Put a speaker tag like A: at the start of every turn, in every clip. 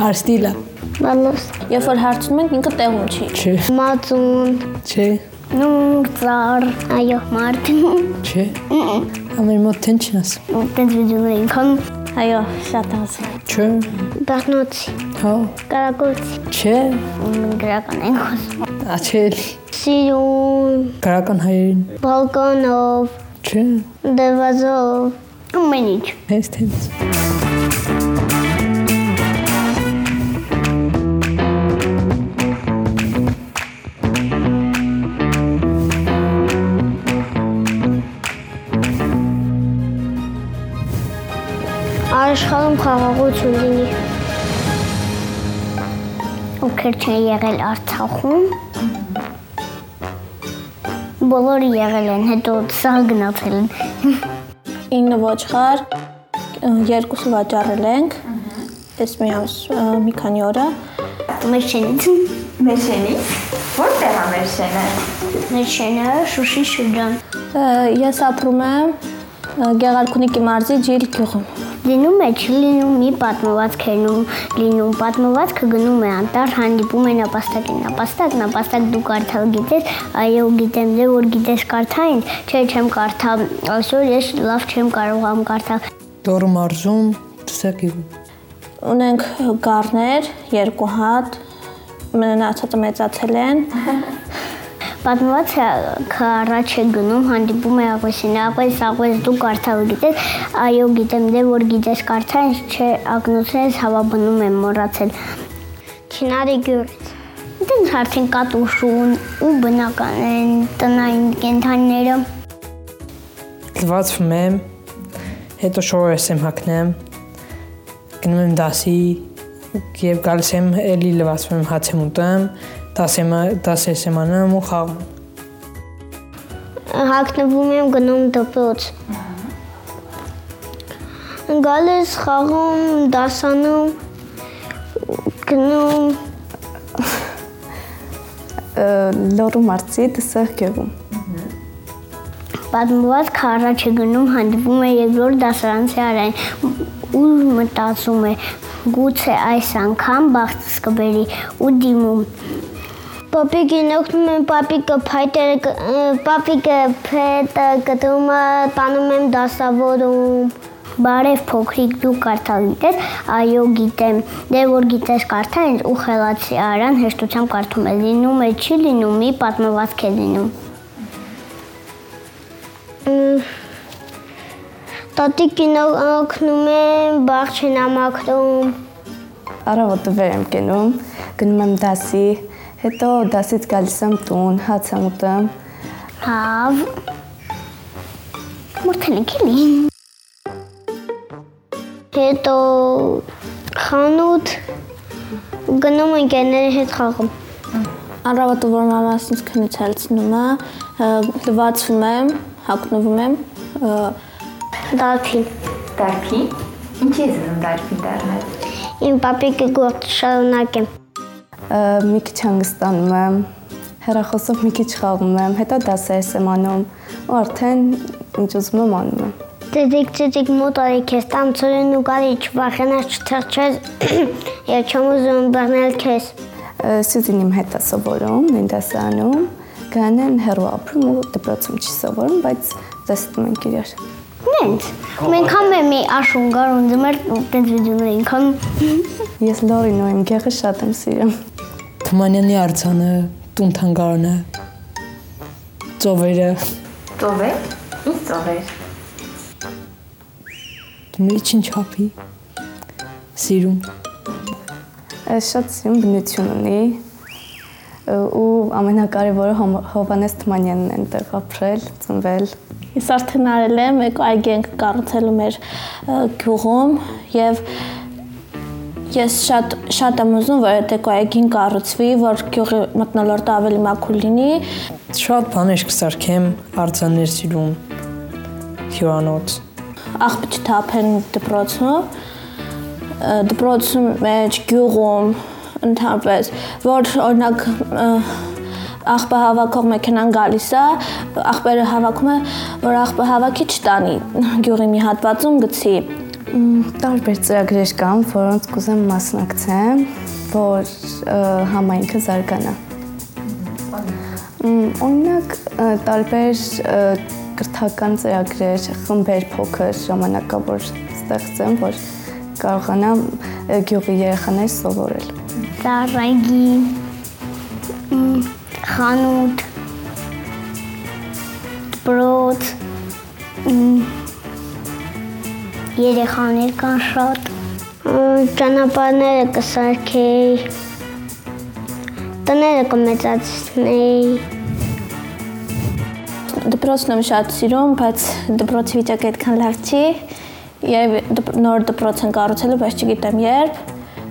A: Արստիլա։
B: Բալոս։
C: Երբ որ հարցնում ենք, ինքը տեղում չի։
A: Չէ,
B: Մածուն։
A: չէ,
B: Նունգ ծար։ Այո, մարդ։
A: չէ։ Ամեն մոտ թեն չնաս։
B: Տենց վիդեոներ ինքան
C: Այո, շատ ասում։
A: Չէ,
B: բախնոցի,
A: հա,
B: կարակոցի,
A: չէ,
B: գրական են խոսում։
A: աչել,
B: Սիրուն,
A: քրական հայերին։
B: բալկոնով,
A: Չէ,
B: դեվազով, ամեն ինչ։
A: հենց թենց։
B: խաղաղություն լինի։ Ովքեր չեն եղել Արցախում։ Բոլորը եղել են, հետո սա գնացել են։
C: 9 ոչխար, երկուսը վաճառել ենք։ Այս մի ամս, մի քանի օր է։
B: Մեր շենից։
D: Մեշենի։ Որտեղ է Մեշենը։
B: Մեր շենը Շուշի շրջան։
C: Ես ապրում եմ Գեղարքունիքի մարզի Ջիլ գյուղում։
B: Լինում է, չի լինում մի պատմվածք հերնում, լինում պատմվածքը գնում է անտար, հանդիպում է նապաստակին, նապաստակ, նապաստակ դու կարդալ գիտես, այո գիտեմ, դե որ գիտես կարդային, չէ չեմ կարդա, այսօր ես լավ չեմ կարողամ կարդալ։
A: Դորը մարզում, դսակի։
C: Ունենք գառներ, երկու հատ, մնացածը մեծացել են։
B: Պատմվածքը առաջ է գնում, հանդիպում է աղվեսին, աղվես, աղվես դու կարդալ գիտես, այո գիտեմ, դե որ գիտես կարդային, չէ ակնոցես հավաբնում եմ մոռացել։ Չինարի գյուղից։ Դենց արդեն կատուշուն ու բնական են տնային կենթանիները։
A: Լվացվում եմ, հետո շորես եմ հակնեմ, գնում եմ դասի եւ գալիս եմ էլի լվացվում եմ հաց եմ ուտեմ, դասեմ դասես եմ անում ու խաղում։
B: Հակնվում եմ գնում դպրոց։ Գալիս խաղում, դասանում, գնում
E: լորու մարզի դսեղ գյուղում։
B: Պատմված քարաչ է գնում, հանդիպում է երկրորդ դասարանցի արայն ու մտածում է գուցե այս անգամ բախտս կբերի ու դիմում Պապիկին օգնում եմ պապիկը փայտերը պապիկը փետը կտրում է տանում եմ դասավորում Բարև փոքրիկ դու կարդալ գիտես, այո գիտեմ։ Դե որ գիտես կարդա ինձ ու խելացի արան հեշտությամբ կարդում է։ Լինում է, չի լինում, մի պատմվածք է լինում։ Տատիկին օգնում եմ, բաղ չեն ամակրում։
E: Առավոտը վեր եմ կենում, գնում եմ դասի, հետո դասից գալիս եմ տուն, հաց եմ ուտում,
B: Հավ։ Մորթենեք էլի։ Հետո խանութ գնում ընկերների հետ խաղում։
C: Առավոտը որ մամաս ինձ քնից հալցնում է, լվացվում եմ, հագնվում եմ, ը,
B: Դարփին։
D: Դարփի։ Ինչի ես ուզում դարփին դառնալ։
B: Իմ պապիկը գործ շարունակեմ։
E: մի քիչ հանգստանում եմ, հեռախոսով մի քիչ խաղում եմ, հետո դասերս եմ անում ու արդեն ինչ ուզում եմ անում եմ։
B: Ծեծիկ ծեծիկ մոտորի քեզ տամ ծորեն ու գալի չվախենաս չթրջես եւ չեմ ուզում բռնել քեզ։
E: Սյուզին իմ հետ է սովորում, նույն դասարանում, գանեն հեռու ապրում ու դպրոցում չի սովորում, բայց տեսնում ենք իրար։
B: Նենց։ Մենք համ եմ մի աշուն գարուն դմեր տենց վիդեոներ ինքան
E: Ես Լորին ու իմ գեղը շատ եմ սիրում։
A: Թումանյանի արձանը, տուն թանգարանը, ծովերը,
D: Ծովեր։ Ինչ ծովեր։
A: միջին չափի սիրում։
E: Ը, Շատ սիրում բնություն ունի ու ամենակարևորը Հովանես Թումանյանն է այնտեղ ապրել, ծնվել։
C: Ես արդեն արել եմ, մեկ այգի ենք կառուցելու մեր գյուղում եւ ես շատ շատ եմ ուզում, որ այդ այգին կառուցվի, որ գյուղի մտնոլորտը ավելի մաքուր լինի,
A: Շատ բաներ կսարքեմ, արձաններ սիրում։ Հյուրանոց։
C: աղբը չթափեն դպրոցում, դպրոցում մեջ գյուղում ընդհանրապես, որ օրինակ աղբը հավաքող մեքենան գալիս է, աղբերը հավաքում է, որ աղբը հավաքի չտանի գյուղի մի հատվածում գցի։
E: Տարբեր ծրագրեր կան, որոնց կուզեմ մասնակցեմ, որ համայնքը զարգանա։ Օրինակ տարբեր կրթական ծրագրեր, խմբեր փոքր ժամանակավոր ստեղծեմ, որ կարողանամ գյուղի երեխաներ սովորել։
B: Ծառայգի խանութ բրոդ երեխաներ կան շատ ճանապարհները կսարքեի տները կմեծացնեի
C: դպրոցն եմ շատ սիրում, բայց դպրոցի վիճակը այդքան լավ չի։ Եվ նոր դպրոց են կառուցելու, բայց չգիտեմ երբ,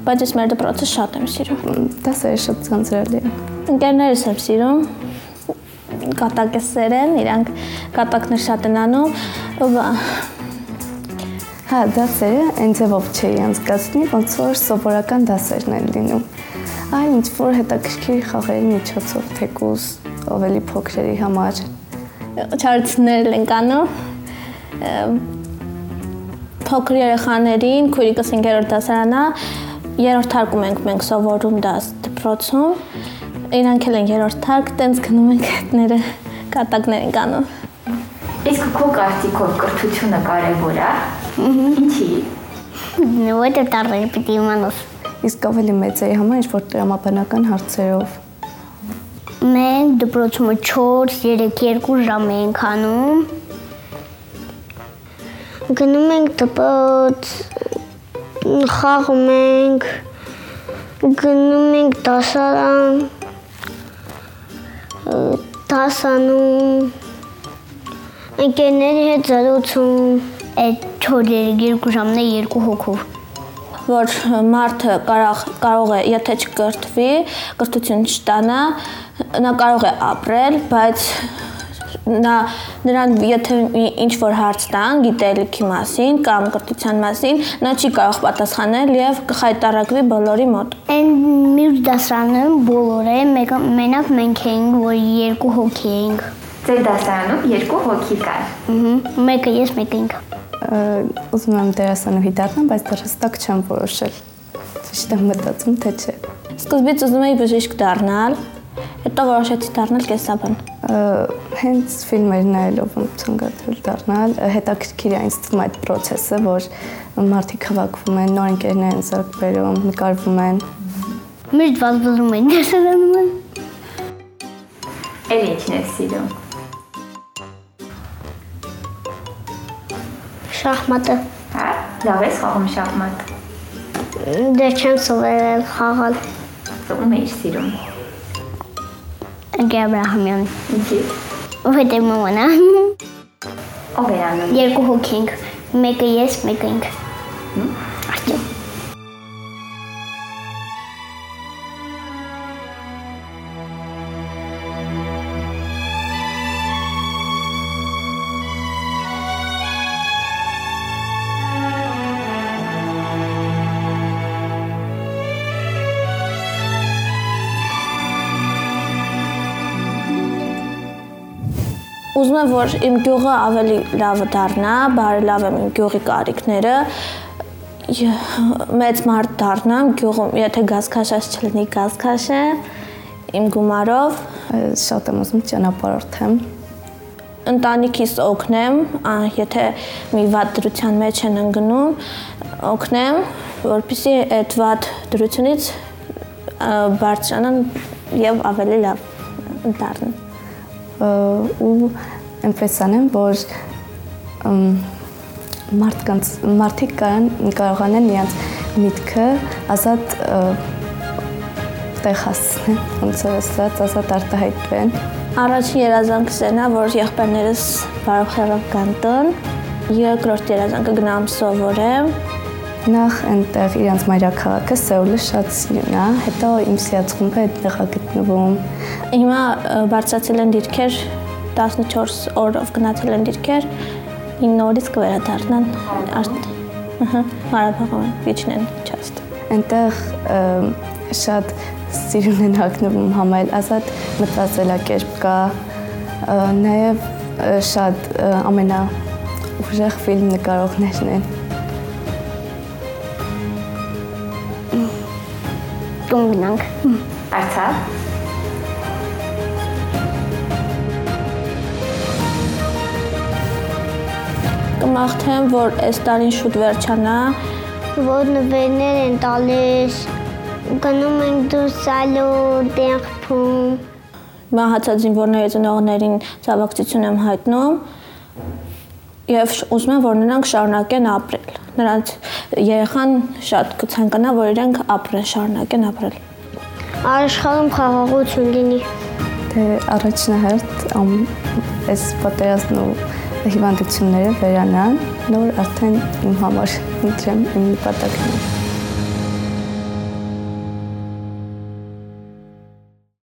C: բայց ես մեր դպրոցը շատ եմ սիրում։
E: Դասերը շատ ցանցրալի են։
C: Ընկերներս եմ սիրում, կատակեսեր են, իրանք կատակներ շատ են անում,
E: Հա, դասերը այն ձևով չի անցկացնի, ոնց որ սովորական դասերն են լինում։ Այլ ինչ որ հետաքրքիր խաղերի միջոցով թեկուզ ավելի փոքրերի համար
C: չարցներ են կանում փոքր երեխաներին քույրիկս 5-րդ դասարանա երրորդ հարկում ենք մենք սովորում դաս դպրոցում իրանք էլ են երրորդ հարկ տենց գնում ենք հետները կատակներ են կանում
D: Իսկ քո կարծիքով կրթությունը կարևոր է։ Ինչի։
B: Որտե տարբեր պիտի իմանաս։
E: Իսկ ավելի մեծերի համար ինչ-որ տրամաբանական հարցերով։
B: Մենք դպրոցում 4-3-2 ժամ ենք անում։ Գնում ենք դպրոց, խաղում ենք, գնում ենք դասարան, դասանում Ընկերների հետ զրուցում այդ 4-2 ժամն է երկու հոգով
C: որ մարդը կարող կարող է եթե չկրթվի, կրթություն չստանա, նա կարող է ապրել, բայց նա նրան եթե ինչ որ հարց տան գիտելիքի մասին կամ կրթության մասին, նա չի կարող պատասխանել եւ կխայտարակվի բոլորի մոտ։
B: Այն մյուս դասարանում բոլորը մենակ մենք էինք, որ երկու հոգի էինք։
D: Ձեր դասարանում երկու հոգի կար։
B: Ահա, մեկը ես, մեկը ինքը։
E: Ուզում եմ դերասանուհի դառնալ, բայց դեռ հստակ չեմ որոշել։ Ճիշտ եմ մտածում, թե չէ։
C: Սկզբից ուզում էի բժիշկ դառնալ, հետո որոշեցի դառնալ կեսաբան։
E: Հենց ֆիլմեր նայելով եմ ցանկացել դառնալ, հետաքրքիր է ինձ թվում այդ process-ը, որ մարդիկ հավաքվում են, նոր ընկերներ են զարգ բերում, նկարվում են։
B: Միշտ վազվզում են դասարանում։
D: Էլ ինչն է սիրում։
B: Շախմատը։
D: Հա, լավ ես խաղում շախմատ։
B: Դե չեմ սովորել խաղալ։
D: Ում ես սիրում։
B: Գաբրահամյան։
D: Ինչի։
B: Որտե մամանա։
D: Ով է անում։
B: Երկու հոգի ենք։ Մեկը ես, մեկը ինքը։
C: Ուզում եմ, որ իմ գյուղը ավելի լավը դառնա, բարելավեմ իմ գյուղի կարիքները, մեծ մարդ դառնամ գյուղում, եթե գազքաշած չլինի գազքաշը իմ գումարով
E: Շատ եմ ուզում ճանապարհորդեմ։
C: ընտանիքիս օգնեմ, եթե մի վատ դրության մեջ են ընկնում, օգնեմ, որպեսզի այդ վատ դրությունից բարձրանան եւ ավելի լավ դառնան
E: ու այնպես անեմ, որ մարդկանց մարդիկ կարան կարողանան իրենց միտքը ազատ տեղ հասցնեն, ոնց որ ասած, ազատ արտահայտվեն։
C: Առաջին երազանքս է նա, որ եղբայրներս բարով խեղով կան տուն, երկրորդ երազանքը գնամ սովորեմ,
E: նախ այնտեղ իրանց մայրաքաղաքը Սեուլը շատ սիրուն է, հետո իմ սիրած խումբը այդտեղ է գտնվում։
C: Հիմա բարձրացել են դիրքեր 14 օրով գնացել են դիրքեր, 9 օրից կվերադառնան արդ։ Ահա, Ղարաբաղում վիճնեն չաստ։
E: Այնտեղ շատ սիրուն են հագնվում համայլ ազատ մտածելակերպ կա, նաև շատ ամենա ուժեղ ֆիլմ նկարողներն են։
F: տուն գնանք
D: Արցախ
C: Կմաղթեմ, որ այս տարին շուտ վերջանա,
F: որ նվերներ են տալիս գնում ենք դուրս ալու դերփում
C: մահացած զինվորների ծնողներին ցավակցություն եմ հայտնում եւ ուզում եմ, որ նրանք շարունակեն ապրել։ Նրանց երեխան շատ կցանկանա, որ իրենք ապրեն, շարունակեն ապրել։
F: աշխարհում խաղաղություն լինի
E: Դե առաջնահերթ ամ այս պատերազմն ու հիվանդությունները վերանան, նոր արդեն իմ համար ընտրեմ իմ նպատակները։